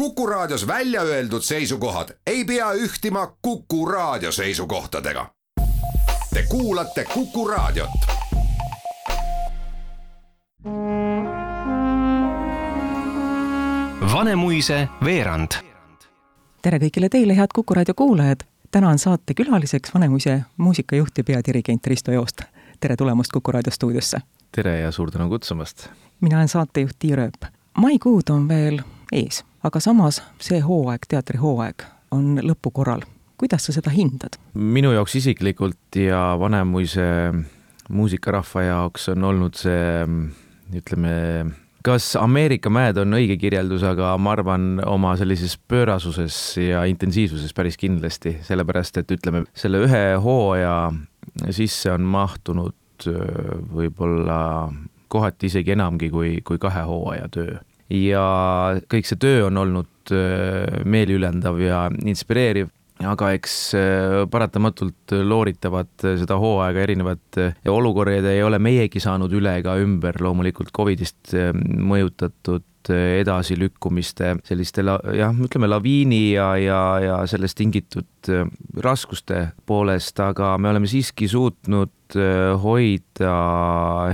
Kuku Raadios välja öeldud seisukohad ei pea ühtima Kuku Raadio seisukohtadega. Te kuulate Kuku Raadiot. Vanemuise veerand. tere kõigile teile, head Kuku raadio kuulajad. täna on saate külaliseks Vanemuise muusikajuht ja peadirigent Risto Joost. tere tulemast Kuku raadio stuudiosse. tere ja suur tänu kutsumast. mina olen saatejuht Tiia Rööp. maikuud on veel ees, aga samas see hooaeg, teatrihooaeg on lõpukorral. kuidas sa seda hindad? minu jaoks isiklikult ja Vanemuise muusikarahva jaoks on olnud see ütleme, kas Ameerika mäed on õige kirjeldus, aga ma arvan oma sellises pöörasuses ja intensiivsuses päris kindlasti, sellepärast et ütleme, selle ühe hooaja sisse on mahtunud võib-olla kohati isegi enamgi kui, kui kahe hooaja töö. Ja kõik see töö on olnud meeliülendav ja inspireeriv. Aga eks paratamatult looritavad seda hooaega erinevad olukorrad ei ole meiegi saanud üle ega ümber. Loomulikult Covidist mõjutatud edasilükkumiste, selliste la, jah, ütleme laviini ja, ja, ja sellest tingitud raskuste poolest, aga me oleme siiski suutnud hoida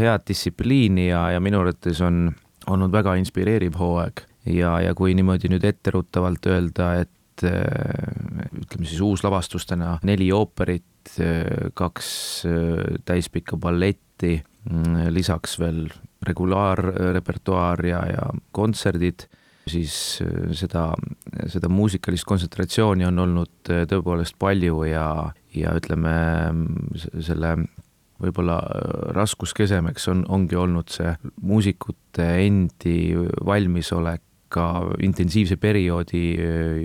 head distsipliini ja, ja minu arvates on olnud väga inspireeriv hooaeg. Ja, ja kui niimoodi nüüd etteruttavalt öelda, et ütleme siis uuslavastustena neli ooperit, kaks täispikka balletti, lisaks veel regulaarrepertuaar ja, ja kontserdid, siis seda, seda muusikalist kontsentratsiooni on olnud tõepoolest palju ja, ja ütleme, selle võib-olla raskuskesemeks on, ongi olnud see muusikute endi valmisolek ka intensiivse perioodi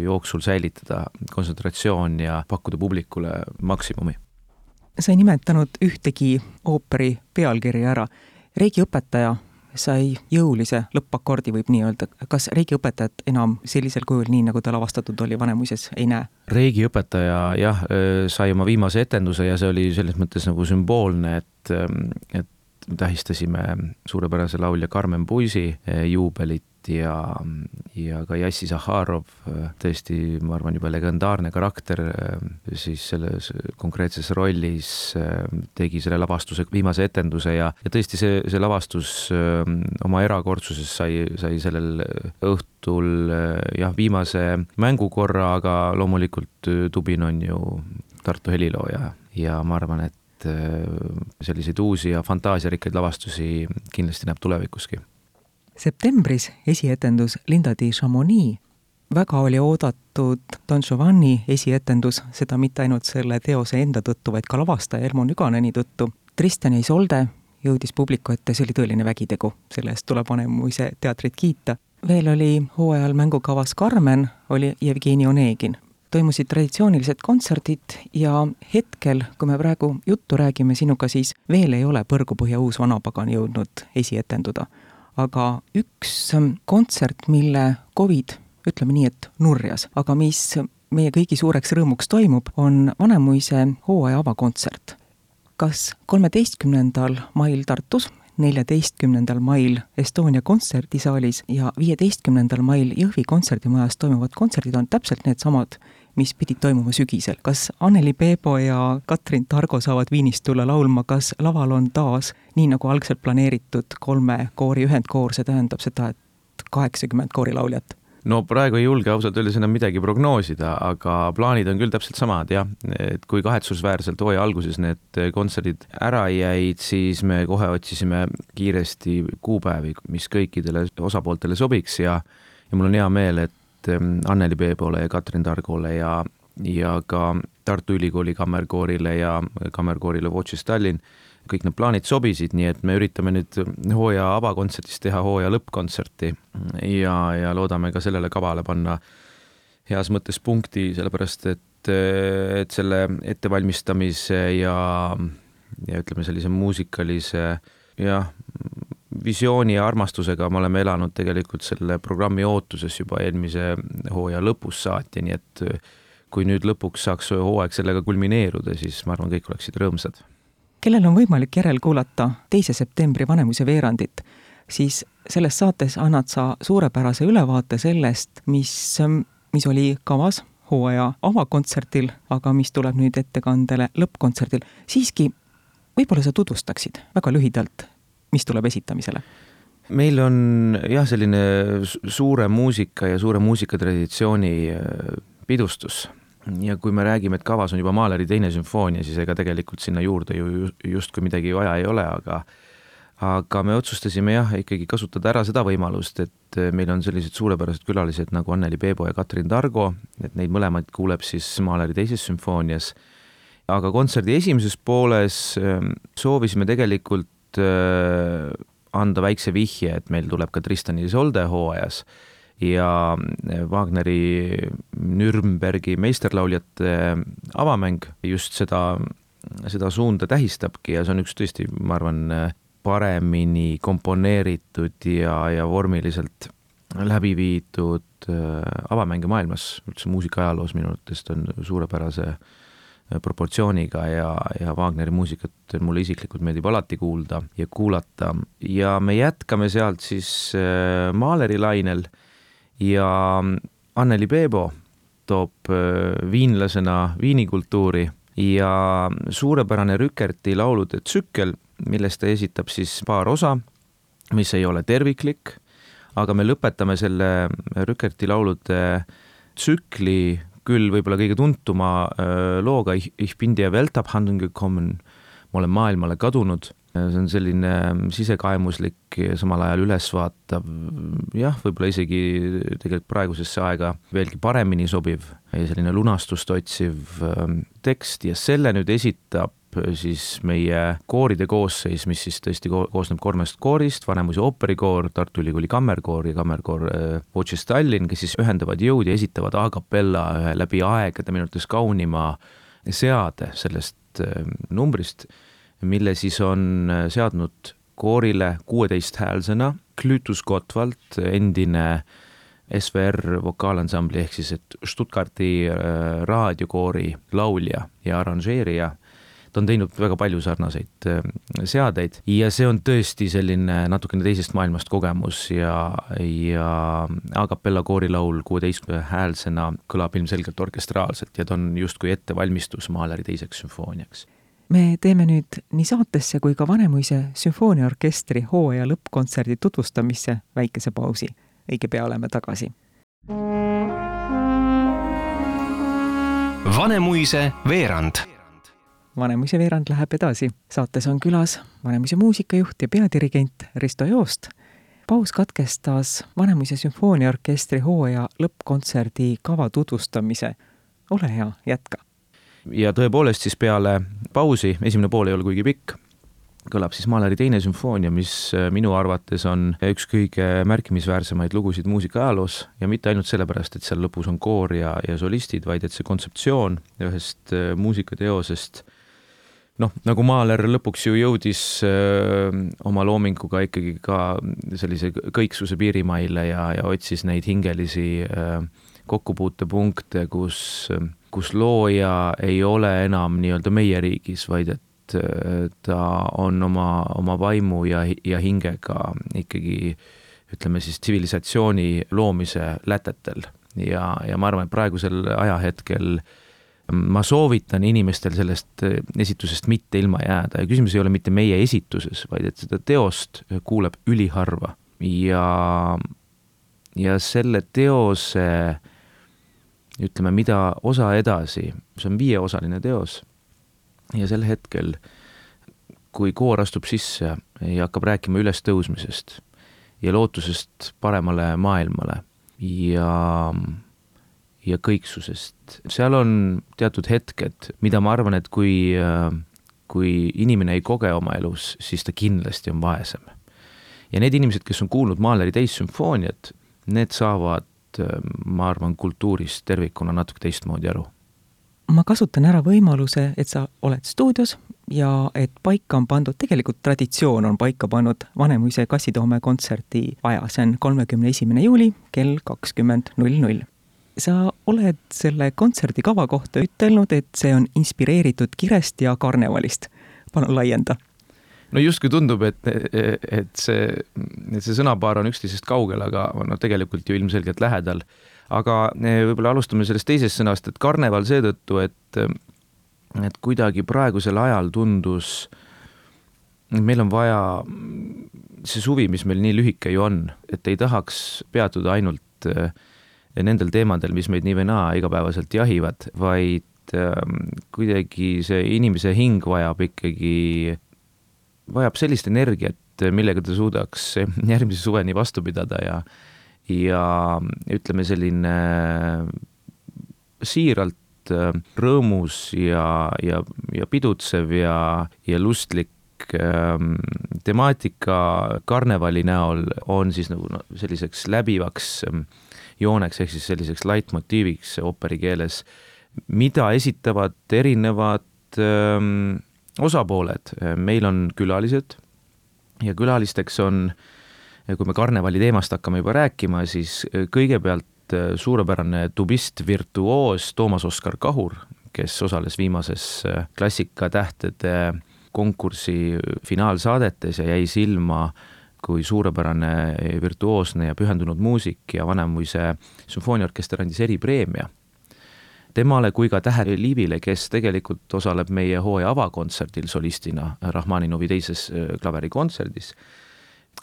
jooksul säilitada kontsentratsioon ja pakkuda publikule maksimumi. sa ei nimetanud ühtegi ooperi pealkirja ära. reigiõpetaja sai jõulise lõppakordi, võib nii öelda. kas reigiõpetajat enam sellisel kujul, nii nagu ta lavastatud oli Vanemuises, ei näe? reigiõpetaja jah, sai oma viimase etenduse ja see oli selles mõttes nagu sümboolne, et, et tähistasime suurepärase laulja Karmen Puisi juubelit ja, ja ka Jassi Zahharov, tõesti, ma arvan, juba legendaarne karakter, siis selles konkreetses rollis tegi selle lavastuse viimase etenduse ja, ja tõesti, see, see lavastus oma erakordsuses sai, sai sellel õhtul jah, viimase mängukorra, aga loomulikult Tubin on ju Tartu helilooja ja ma arvan, et selliseid uusi ja fantaasiarikkaid lavastusi kindlasti näeb tulevikuski septembris esietendus Linda di Chamonix. väga oli oodatud Don Giovanni esietendus, seda mitte ainult selle teose enda tõttu, vaid ka lavastaja Elmo Nüganeni tõttu. Tristan ja Isolde jõudis publiku ette, see oli tõeline vägitegu, selle eest tuleb Vanemuise teatrit kiita. veel oli hooajal mängukavas Carmen, oli Jevgeni Onegin. toimusid traditsioonilised kontserdid ja hetkel, kui me praegu juttu räägime sinuga, siis veel ei ole Põrgupõhja uus vanapagan jõudnud esietenduda aga üks ähm, kontsert, mille Covid, ütleme nii, et nurjas, aga mis meie kõigi suureks rõõmuks toimub, on Vanemuise hooaja avakontsert. kas kolmeteistkümnendal mail Tartus, neljateistkümnendal mail Estonia kontserdisaalis ja viieteistkümnendal mail Jõhvi kontserdimajas toimuvad kontserdid on täpselt needsamad, mis pidid toimuma sügisel. kas Anneli Peebo ja Katrin Targo saavad Viinist tulla laulma, kas laval on taas, nii nagu algselt planeeritud, kolme koori ühendkoor, see tähendab seda, et kaheksakümmend koorilauljat? no praegu ei julge ausalt öeldes enam midagi prognoosida, aga plaanid on küll täpselt samad jah, et kui kahetsusväärselt hooaja alguses need kontserdid ära jäid, siis me kohe otsisime kiiresti kuupäevi, mis kõikidele osapooltele sobiks ja ja mul on hea meel, et Ähm, Anneli Peebole ja Katrin Targole ja, ja ka Tartu Ülikooli kammerkoorile ja kammerkoorile Watches Tallinn, kõik need plaanid sobisid, nii et me üritame nüüd hooaja avakontserdis teha hooaja lõppkontserti. Ja, ja loodame ka sellele kavale panna heas mõttes punkti, sellepärast et, et selle ettevalmistamise ja, ja ütleme, sellise muusikalise jah, visiooni ja armastusega me oleme elanud tegelikult selle programmi ootuses juba eelmise hooaja lõpus saati, nii et kui nüüd lõpuks saaks hooaeg sellega kulmineeruda, siis ma arvan, kõik oleksid rõõmsad. kellel on võimalik järelkuulata teise septembri Vanemuise veerandit, siis selles saates annad sa suurepärase ülevaate sellest, mis, mis oli kavas hooaja avakontserdil, aga mis tuleb nüüd ettekandele lõppkontserdil. siiski, võib-olla sa tutvustaksid väga lühidalt, mis tuleb esitamisele? meil on jah, selline suure muusika ja suure muusikatraditsiooni äh, pidustus ja kui me räägime, et kavas on juba Mahleri teine sümfoonia, siis ega tegelikult sinna juurde ju justkui midagi vaja ei ole, aga aga me otsustasime jah, ikkagi kasutada ära seda võimalust, et meil on sellised suurepärased külalised nagu Anneli Peebo ja Katrin Targo, et neid mõlemaid kuuleb siis Mahleri teises sümfoonias. aga kontserdi esimeses pooles ähm, soovisime tegelikult äh, anda väikse vihje, et meil tuleb ka Tristan Isolde hooajas ja Wagneri Nürnbergi meisterlauljate avamäng just seda, seda suunda tähistabki ja see on üks tõesti, ma arvan, paremini komponeeritud ja, ja vormiliselt läbi viidud äh, avamänge maailmas, üldse muusikaajaloos minu arvates ta on suurepärase äh, proportsiooniga ja, ja Wagneri muusikat mulle isiklikult meeldib alati kuulda ja kuulata. Ja me jätkame sealt siis äh, Mahleri lainel ja Anneli Peebo toob äh, viinlasena viinikultuuri ja suurepärane Rükerti laulude tsükkel, millest ta esitab siis paar osa, mis ei ole terviklik, aga me lõpetame selle Rükerti laulude tsükli küll võib-olla kõige tuntuma äh, looga Ich bin dir Weltabhandlung gekommen, ma olen maailmale kadunud. See on selline ähm, sisekaemuslik samal ajal ülesvaatav, jah, võib-olla isegi tegelikult praegusesse aega veelgi paremini sobiv ja selline lunastust otsiv ähm, tekst. Ja selle nüüd esitab siis meie kooride koosseis, mis siis tõesti koosneb kolmest koorist, Vanemuise ooperikoor, Tartu Ülikooli kammerkoor ja kammerkoor Watches äh, Tallinn, kes siis ühendavad jõud ja esitavad a capella ühe läbi aegade minu arvates kaunima seade sellest ähm, numbrist mille siis on äh, seadnud koorile kuueteisthäälsena Klütus Gottwald, endine SVR vokaalansambli ehk siis et Stuttgardi äh, raadiokoori laulja ja arranžeerija. Ta on teinud väga palju sarnaseid äh, seadeid ja see on tõesti selline natukene teisest maailmast kogemus ja, ja a capella koorilaul kuueteistkümnehäälsena kõlab ilmselgelt orkestraalselt ja ta on justkui ettevalmistus Mahleri teiseks sümfooniaks me teeme nüüd nii saatesse kui ka Vanemuise sümfooniaorkestri hooaja lõppkontserdi tutvustamisse väikese pausi. õige pea oleme tagasi. Vanemuise veerand. Vanemuise veerand läheb edasi. saates on külas Vanemuise muusikajuht ja peadirigent Risto Joost. paus katkestas Vanemuise sümfooniaorkestri hooaja lõppkontserdi kava tutvustamise. ole hea, jätka ja tõepoolest siis peale pausi, esimene pool ei ole kuigi pikk, kõlab siis Mahleri teine sümfoonia, mis äh, minu arvates on üks kõige märkimisväärsemaid lugusid muusikaajaloos ja mitte ainult sellepärast, et seal lõpus on koor ja, ja solistid, vaid et see kontseptsioon ühest äh, muusikateosest noh, nagu Mahler lõpuks ju jõudis öö, äh, oma loominguga ikkagi ka sellise kõiksuse piirimaile ja, ja otsis neid hingelisi öö, kokkupuutepunkte, kus öö, kus looja ei ole enam nii-öelda meie riigis, vaid et ta on oma, oma vaimu ja, ja hingega ikkagi ütleme siis tsivilisatsiooni loomise lätetel. Ja, ja ma arvan, et praegusel ajahetkel ma soovitan inimestel sellest esitusest mitte ilma jääda ja küsimus ei ole mitte meie esituses, vaid et seda teost kuuleb üliharva. Ja, ja selle teose ütleme, mida osa edasi, see on viieosaline teos ja sel hetkel, kui koor astub sisse ja hakkab rääkima ülestõusmisest ja lootusest paremale maailmale ja, ja kõiksusest, seal on teatud hetked, mida ma arvan, et kui, kui inimene ei koge oma elus, siis ta kindlasti on vaesem. ja need inimesed, kes on kuulnud Mahleri teist sümfooniat, need saavad Äh, ma arvan, kultuurist tervikuna natuke teistmoodi aru. ma kasutan ära võimaluse, et sa oled stuudios ja et paika on pandud, tegelikult traditsioon on paika pannud Vanemuise kassitoome kontserdi aja, see on kolmekümne esimene juuli kell kakskümmend null null. Sa oled selle kontserdi kava kohta ütelnud, et see on inspireeritud kirest ja karnevalist. palun laienda no justkui tundub, et, et see, et see sõnapaar on üksteisest kaugel, aga no tegelikult ju ilmselgelt lähedal. aga eh, võib-olla alustame sellest teisest sõnast, et karneval seetõttu, et, et kuidagi praegusel ajal tundus, meil on vaja see suvi, mis meil nii lühike ju on, et ei tahaks peatuda ainult eh, nendel teemadel, mis meid nii või naa igapäevaselt jahivad, vaid ähm, kuidagi see inimese hing vajab ikkagi vajab sellist energiat, millega ta suudaks järgmise suveni vastu pidada ja ja ütleme, selline siiralt äh, rõõmus ja, ja, ja pidutsev ja, ja lustlik ähm, temaatika karnevali näol on siis nagu selliseks läbivaks ähm, jooneks ehk siis selliseks laitmotiiviks ooperi keeles, mida esitavad erinevad ähm, osapooled, meil on külalised ja külalisteks on, kui me karnevali teemast hakkame juba rääkima, siis kõigepealt suurepärane tubist virtuoos Toomas Oskar Kahur, kes osales viimases Klassikatähtede konkursi finaalsaadetes ja jäi silma kui suurepärane virtuoosne ja pühendunud muusik ja Vanemuise sümfooniaorkester andis eripreemia temale kui ka Tähe Liivile, kes tegelikult osaleb meie hooaja avakontserdil solistina Rahmaninovi teises äh, klaverikontserdis.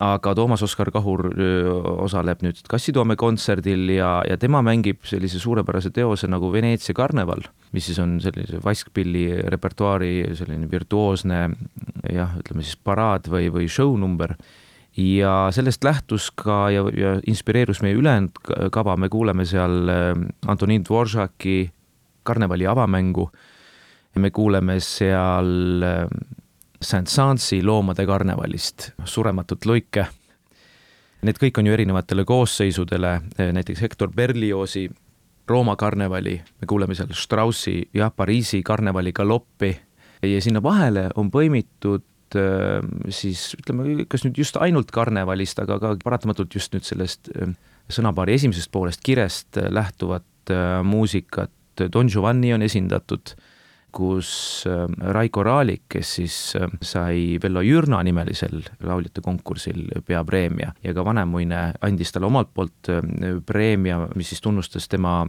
aga Toomas Oskar Kahur äh, osaleb nüüd Kassitoome kontserdil ja, ja tema mängib sellise suurepärase teose nagu Veneetsia karneval, mis siis on sellise vaskpilli repertuaari selline virtuoosne jah, ütleme siis paraad või, või show number ja sellest lähtus ka ja, ja inspireerus meie ülejäänud kava, me kuuleme seal äh, Antonin Dvoržaki karnevali avamängu. me kuuleme seal äh, Saint-Sansi loomade karnevalist Surematut luike. Need kõik on ju erinevatele koosseisudele, äh, näiteks Hector Berliozi Rooma karnevali, me kuuleme seal Straussi jah, Pariisi karnevali galoppi ja sinna vahele on põimitud äh, siis ütleme, kas nüüd just ainult karnevalist, aga ka paratamatult just nüüd sellest sõnapaari esimesest poolest kirest lähtuvat muusikat, Don Giovanni on esindatud, kus äh, Raiko Raalik, kes siis äh, sai Vello Jürna nimelisel lauljate konkursil peapreemia ja ka Vanemuine andis talle omalt poolt äh, preemia, mis siis tunnustas tema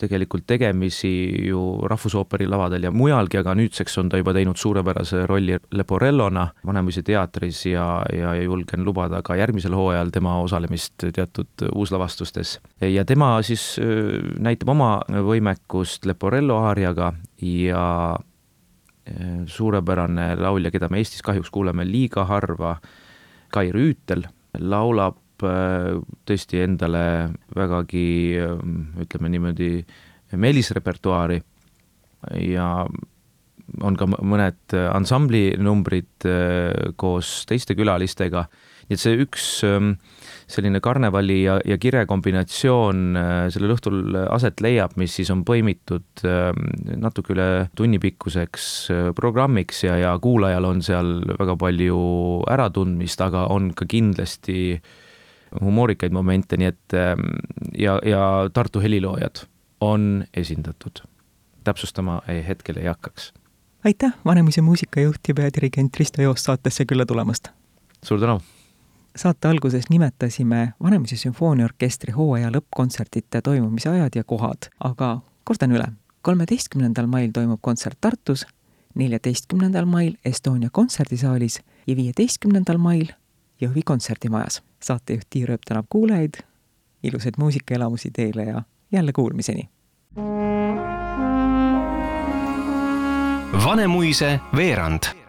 tegelikult tegemisi ju Rahvusooperi lavadel ja mujalgi, aga nüüdseks on ta juba teinud suurepärase rolli Leporellona Vanemuise teatris ja, ja julgen lubada ka järgmisel hooajal tema osalemist teatud uuslavastustes. ja tema siis näitab oma võimekust Leporello aariaga ja suurepärane laulja, keda me Eestis kahjuks kuuleme liiga harva, Kai Rüütel, laulab Äh, tõesti endale vägagi ütleme niimoodi meelisrepertuaari. Ja on ka mõned ansambli numbrid äh, koos teiste külalistega, nii et see üks ähm, selline karnevali ja, ja kire kombinatsioon äh, sellel õhtul aset leiab, mis siis on põimitud ähm, natuke üle tunni pikkuseks programmiks ja, ja kuulajal on seal väga palju äratundmist, aga on ka kindlasti äh, humoorikaid momente, nii et ähm, ja, ja Tartu heliloojad on esindatud. täpsustama hetkel ei hakkaks. aitäh, Vanemuise muusikajuht ja peadirigent Risto Joost saatesse külla tulemast! suur tänu! saate alguses nimetasime Vanemuise sümfooniaorkestri hooaja lõppkontsertide toimumise ajad ja kohad, aga kordan üle. kolmeteistkümnendal mail toimub kontsert Tartus, neljateistkümnendal mail Estonia kontserdisaalis ja viieteistkümnendal mail Jõhvi kontserdimajas saatejuht Tiir Ööp tänab kuulajaid, ilusaid muusikaelamusi teile ja jälle kuulmiseni! Vanemuise veerand